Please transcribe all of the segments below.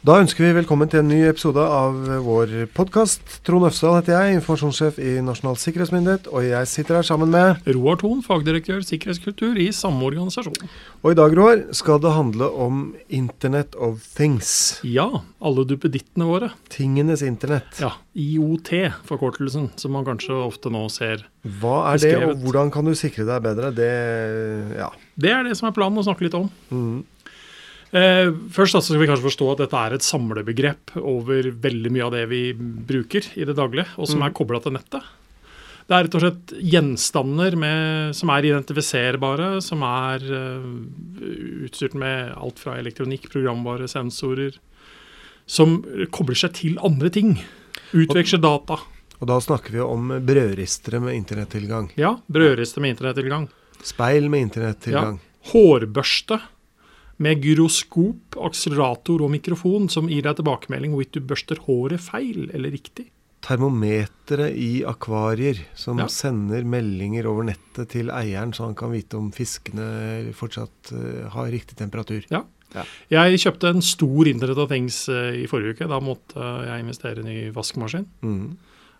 Da ønsker vi velkommen til en ny episode av vår podkast. Trond Øfsdal heter jeg, informasjonssjef i Nasjonal sikkerhetsmyndighet. Og jeg sitter her sammen med Roar Thon, fagdirektør sikkerhetskultur i samme organisasjon. Og i dag, Roar, skal det handle om Internet of Things. Ja, alle duppedittene våre. Tingenes internett. Ja, IOT-forkortelsen, som man kanskje ofte nå ser. Hva er det, Beskrevet. og hvordan kan du sikre deg bedre? Det Ja. Det er det som er planen å snakke litt om. Mhm. Eh, først da, skal vi kanskje forstå at dette er et samlebegrep over veldig mye av det vi bruker i det daglige, og som Mm. er kobla til nettet. Det er rett og slett gjenstander med, som er identifiserbare, som er uh, utstyrt med alt fra elektronikk, programvare, sensorer, som kobler seg til andre ting. Utveksler data. Og da snakker vi om brødristere med internettilgang. Ja, brødristere med internettilgang. Speil med internettilgang. Hårbørste med gyroskop, akselerator og mikrofon som gir deg tilbakemelding hvorvidt du børster håret feil eller riktig. Termometeret i akvarier som Ja. sender meldinger over nettet til eieren, så han kan vite om fiskene fortsatt eh, har riktig temperatur. Ja. Jeg kjøpte en stor Internet of Things eh, i forrige uke. Da måtte jeg investere i en ny vaskemaskin. Mm.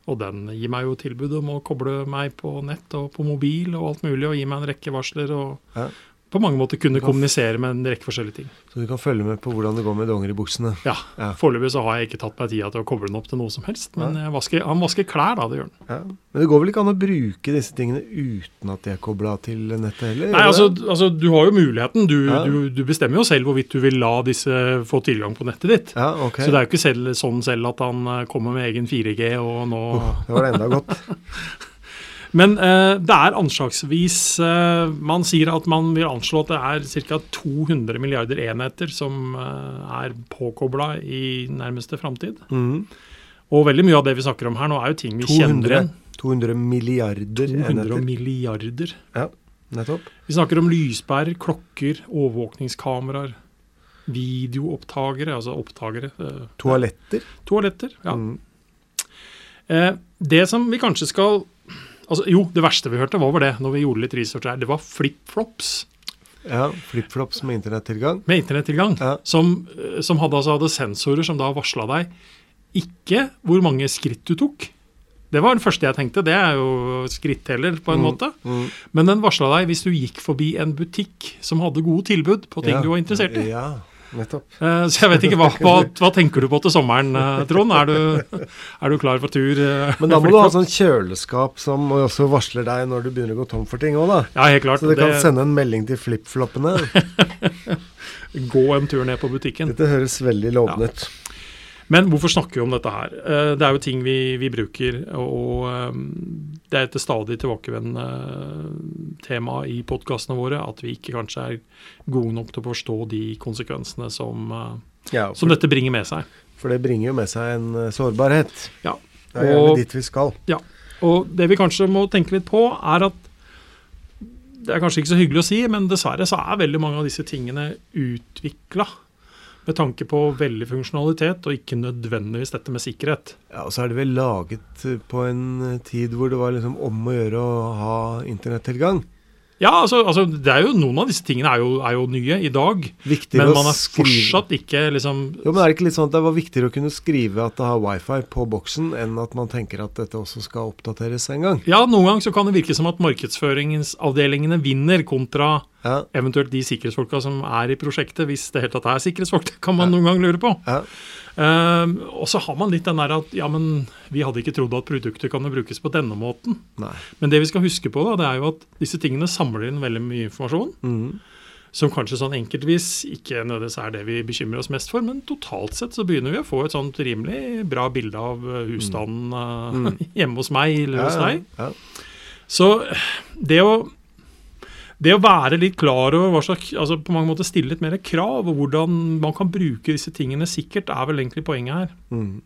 Og den gir meg jo tilbud om å koble meg på nett og på mobil og alt mulig, og gi meg en rekke varsler og Ja. På mange måter kunne kommunisere med en rekke forskjellige ting. Så du kan følge med på hvordan det går med dongeribuksene. Ja, Ja. Foreløpig så har jeg ikke tatt meg tida til å koble den opp til noe som helst, men vasker, han vasker klær, da. Det gjør han. Ja. Men det går vel ikke an å bruke disse tingene uten at de er kobla til nettet heller? Nei, altså, altså Du har jo muligheten. Du, Ja. du, du bestemmer jo selv hvorvidt du vil la disse få tilgang på nettet ditt. Ja, ok. Så det er jo ikke selv, sånn selv at han eh, kommer med egen 4G og nå oh, det var det enda godt. Men eh, det er anslagsvis eh, Man sier at man vil anslå at det er ca. 200 milliarder enheter som eh, er påkobla i nærmeste framtid. Mm. Og veldig mye av det vi snakker om her nå, er jo ting vi 200, kjenner igjen. 200 milliarder 200 enheter. milliarder. Nettopp. Vi snakker om lyspærer, klokker, overvåkningskameraer, videoopptakere, altså opptakere, Toaletter. toaletter. Ja. Eh, det som vi kanskje skal altså Jo, det verste vi hørte, hva var det? Når vi gjorde litt research her, det var flipflops Ja, Flipflops med internettilgang. med internettilgang. Ja. Som, eh, som hadde, altså, hadde sensorer som da varsla deg ikke hvor mange skritt du tok. Det var det første jeg tenkte. Det er jo skritteller, på en Mm, måte. mm. Men den varsla deg hvis du gikk forbi en butikk som hadde gode tilbud på ting Ja. du var interessert i. Ja, nettopp. Eh, Så jeg vet ikke, hva, hva, hva tenker du på til sommeren, eh, Trond? Er du, er du klar for tur? eh, Men da må du ha sånn kjøleskap som også varsler deg når du begynner å gå tom for ting òg, da. Ja, helt klart. Så du kan Det- sende en melding til flipfloppene. Gå en tur ned på butikken. Dette høres veldig lovende ut. Men hvorfor snakker vi om dette her? Det er jo ting vi, vi bruker, og det er et stadig tilbakevendende tema i podkastene våre at vi ikke kanskje er gode nok til å forstå de konsekvensene som, ja, for, som dette bringer med seg. for det bringer jo med seg en eh, sårbarhet. Ja. Det er gjerne Og- dit vi skal. Ja. Og det vi kanskje må tenke litt på, er at det er kanskje ikke så hyggelig å si, men dessverre så er veldig mange av disse tingene utvikla med tanke på veldig funksjonalitet, og ikke nødvendigvis dette med sikkerhet. Ja, Og så er det vel laget eh, på en eh, tid hvor det var liksom om å gjøre å ha internettilgang. Ja, altså, altså det er jo Noen av disse tingene er jo, er jo nye i dag, Viktigere men man er skrive fortsatt ikke liksom Jo, men Er det ikke litt sånn at det var viktigere å kunne skrive at det har wifi på boksen, enn at man tenker at dette også skal oppdateres en gang? Ja, noen ganger så kan det virke som at markedsføringsavdelingene vinner kontra Ja, eventuelt de sikkerhetsfolka som er i prosjektet, hvis det helt tatt er sikkerhetsfolk. Det kan man noen gang lure på. ja. Ehm, og så har man litt den der at ja, men vi hadde ikke trodd at produkter kan brukes på denne måten. Nei. Men det vi skal huske på, da, det er jo at disse tingene samler inn veldig mye informasjon. Mm. Som kanskje sånn enkeltvis ikke nødvendigvis er det vi bekymrer oss mest for, men totalt sett så begynner vi å få et sånt rimelig bra bilde av eh, husstanden mm. hjemme hos meg eller hos ja, deg. ja. Så det å det å være litt klar over hva slags, altså på mange måter stille litt mer krav, og hvordan man kan bruke disse tingene sikkert, er vel egentlig poenget her. Mm.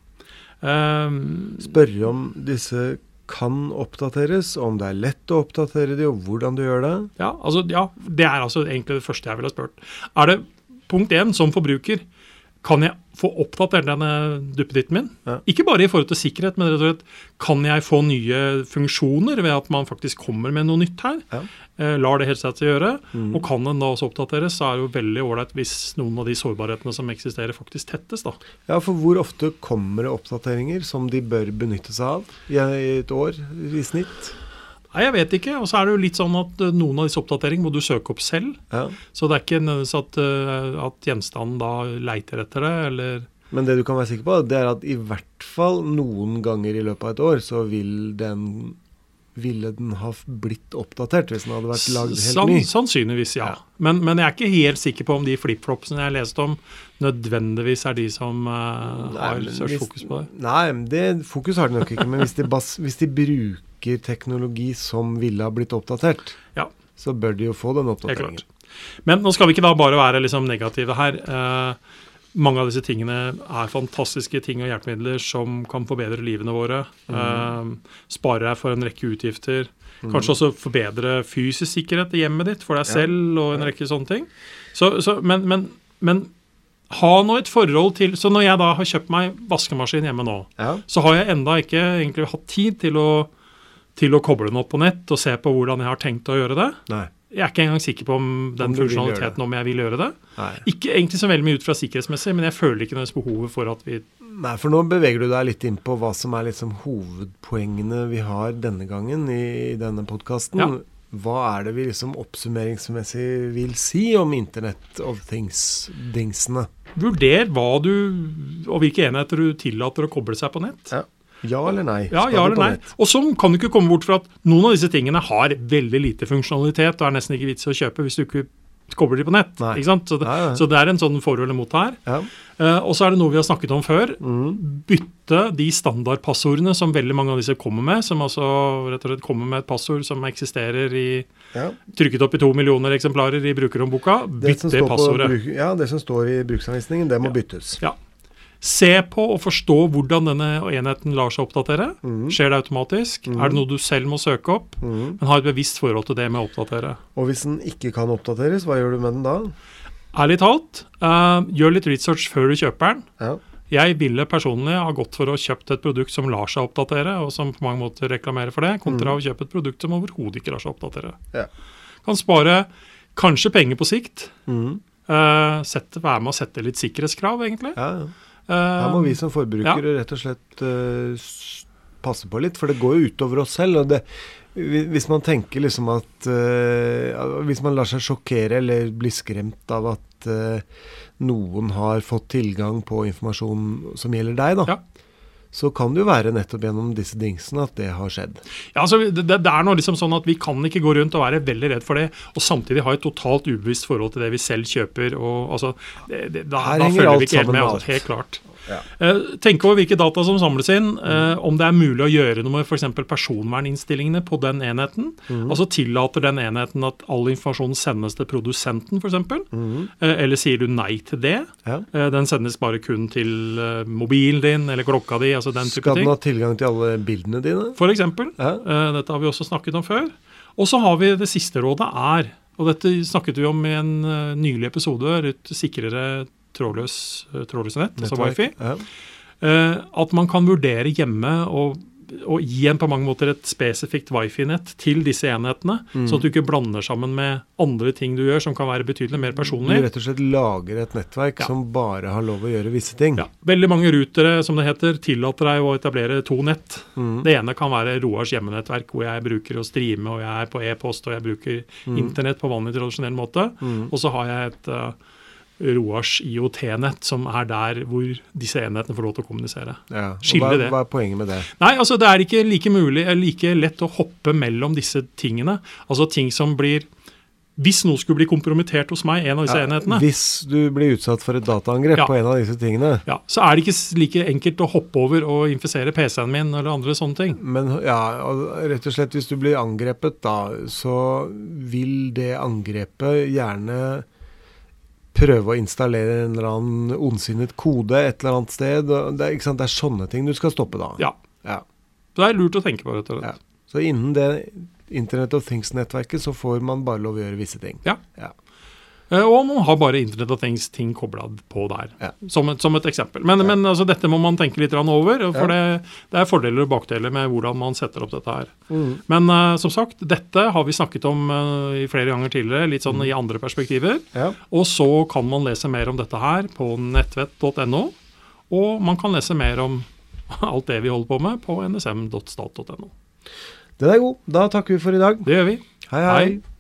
Um, Spørre om disse kan oppdateres, om det er lett å oppdatere de, og hvordan du gjør det. ja, altså, ja, det er altså egentlig det første jeg ville ha spurt. Er det punkt én, som forbruker, kan jeg få oppdatert denne duppeditten min? Ja. Ikke bare i forhold til sikkerhet, men rett og slett kan jeg få nye funksjoner ved at man faktisk kommer med noe nytt her? Ja. Eh, lar det headsetet gjøre. Mm. Og kan den da også oppdateres, så er det jo veldig ålreit hvis noen av de sårbarhetene som eksisterer, faktisk tettes. da. Ja, for hvor ofte kommer det oppdateringer som de bør benytte seg av i et år i snitt? Nei, jeg vet ikke. Og så er det jo litt sånn at eh, noen av disse oppdateringene må du søke opp selv. Ja. Så det er ikke nødvendigvis at, eh, at gjenstanden da leiter etter det, eller Men det du kan være sikker på, det er at i hvert fall noen ganger i løpet av et år så vil den ville den ha blitt oppdatert hvis den hadde vært lagd helt Sann- ny. Sannsynligvis, ja. Ja. Men, men jeg er ikke helt sikker på om de flipflopsene jeg leste om, nødvendigvis er de som uh, Nei, har størst fokus på det. Nei, det fokus har de nok ikke. Men hvis de, bas, hvis de bruker teknologi som ville ha blitt oppdatert, Ja. så bør de jo få den oppdateringen. Men nå skal vi ikke da bare være liksom negative her. Eh, mange av disse tingene er fantastiske ting og hjelpemidler som kan forbedre livene våre. Eh, spare deg for en rekke utgifter. Kanskje også forbedre fysisk sikkerhet i hjemmet ditt for deg Ja. selv og en rekke sånne ting. Så, så, men, men, men ha nå et forhold til Så når jeg da har kjøpt meg vaskemaskin hjemme nå, Ja. så har jeg enda ikke egentlig hatt tid til å, til å koble den opp på nett og se på hvordan jeg har tenkt å gjøre det. Nei. Jeg er ikke engang sikker på om den Om funksjonaliteten om jeg vil gjøre det. Nei. Ikke egentlig så veldig mye ut fra sikkerhetsmessig, men jeg føler ikke nødvendigvis behovet for at vi Nei, for nå beveger du deg litt inn på hva som er liksom hovedpoengene vi har denne gangen i, denne podkasten. Ja. Hva er det vi liksom oppsummeringsmessig vil si om Internet of Things-dingsene? Vurder hva du og hvilke enheter du tillater å koble seg på nett. Ja. Ja eller nei? Ja, ja eller nei. Og så kan du ikke komme bort fra at noen av disse tingene har veldig lite funksjonalitet og er nesten ikke vits i å kjøpe hvis du ikke kobler de på nett. Nei. Så, det, så det er en sånn for eller mot her. Ja. Uh, og så er det noe vi har snakket om før. Mm. bytte de standardpassordene som veldig mange av disse kommer med, som altså rett og slett kommer med et passord som eksisterer i ja. trykket opp i to millioner eksemplarer i brukerhåndboka. Bytte det på passordet. bruk, ja, det som står i bruksanvisningen, det må Ja. byttes. Ja. Se på og forstå hvordan denne enheten lar seg oppdatere. Mm. Skjer det automatisk? Mm. Er det noe du selv må søke opp? Mm. Men ha et bevisst forhold til det med å oppdatere. Og hvis den ikke kan oppdateres, hva gjør du med den da? Ærlig talt, uh, gjør litt research før du kjøper den. Ja. Jeg ville personlig ha gått for å kjøpt et produkt som lar seg oppdatere, og som på mange måter reklamerer for det, kontra å kjøpe et produkt som overhodet ikke lar seg oppdatere. Ja. Kan spare kanskje penger på sikt. Mm. Uh, sette, være med å sette litt sikkerhetskrav, egentlig. ja, ja. Eh, Her må vi som forbrukere rett og slett eh, passe på litt, for det går jo utover oss selv. og det hvis man tenker liksom at uh, Hvis man lar seg sjokkere eller bli skremt av at uh, noen har fått tilgang på informasjon som gjelder deg, da, Ja. Så kan det jo være nettopp gjennom disse dingsene at det har skjedd. Ja, altså, det, det er noe liksom sånn at Vi kan ikke gå rundt og være veldig redd for det, og samtidig ha et totalt ubevisst forhold til det vi selv kjøper. og altså, det, det, Da, da følger vi ikke helt med. Altså, alt. helt klart. Ja. Eh, tenk over hvilke data som samles inn, eh, om det er mulig å gjøre noe med f.eks. personverninnstillingene på den enheten. Mm. Altså Tillater den enheten at all informasjon sendes til produsenten, f.eks.? Mm. Eh, eller sier du nei til det? Ja. Eh, den sendes bare kun til mobilen din eller klokka di, altså den type Skal den ha tilgang til alle bildene dine? For eksempel. Ja. Eh, dette har vi også snakket om før. Og så har vi det siste rådet er, og dette snakket vi om i en eh, nylig episode, rundt sikrere trådløs, uh, trådløse nett, altså Nettverk. wifi, Ja. eh, at man kan vurdere hjemme og, og gi en på mange måter et spesifikt wifi-nett til disse enhetene, Mm. sånn at du ikke blander sammen med andre ting du gjør som kan være betydelig mer personlig. Du rett og slett lager et nettverk Ja. som bare har lov å gjøre visse ting. Ja, veldig mange rutere som det heter, tillater deg å etablere to nett. Mm. Det ene kan være Roars hjemmenettverk, hvor jeg bruker å streame, og jeg er på e-post, og jeg bruker Mm. internett på vanlig tradisjonell måte. Mhm. Og så har jeg et uh, Roars IOT-nett, som er der hvor disse enhetene får lov til å kommunisere. Ja. Hva, det. hva er poenget med det? Nei, altså det er ikke like mulig, eller like lett å hoppe mellom disse tingene. Altså ting som blir Hvis noe skulle bli kompromittert hos meg, en av disse Ja, enhetene, Hvis du blir utsatt for et dataangrep Ja. på en av disse tingene, ja, så er det ikke like enkelt å hoppe over og infisere PC-en min eller andre sånne ting. men ja, rett og slett hvis du blir angrepet da, så vil det angrepet gjerne prøve å installere en eller annen ondsinnet kode et eller annet sted. Det, er- det er sånne ting du skal stoppe da. Ja. Ja. Det er lurt å tenke på, rett og slett. Ja. Så innen det Internet of Things-nettverket så får man bare lov å gjøre visse ting. Ja. Eh, Og man har bare Internet of Things-ting kobla på der, Ja. som, et, som et eksempel. Men, men altså, dette må man tenke litt over, for det, det er fordeler og bakdeler med hvordan man setter opp dette her. Mm. Men uh, som sagt, dette har vi snakket om uh, i flere ganger tidligere, litt sånn i andre perspektiver. Ja. Og så kan man lese mer om dette her på nettvett.no, og man kan lese mer om alt det vi holder på med på nsm.stat.no. Den er god. Da takker vi for i dag. Det gjør vi. Hei, hei. Hei.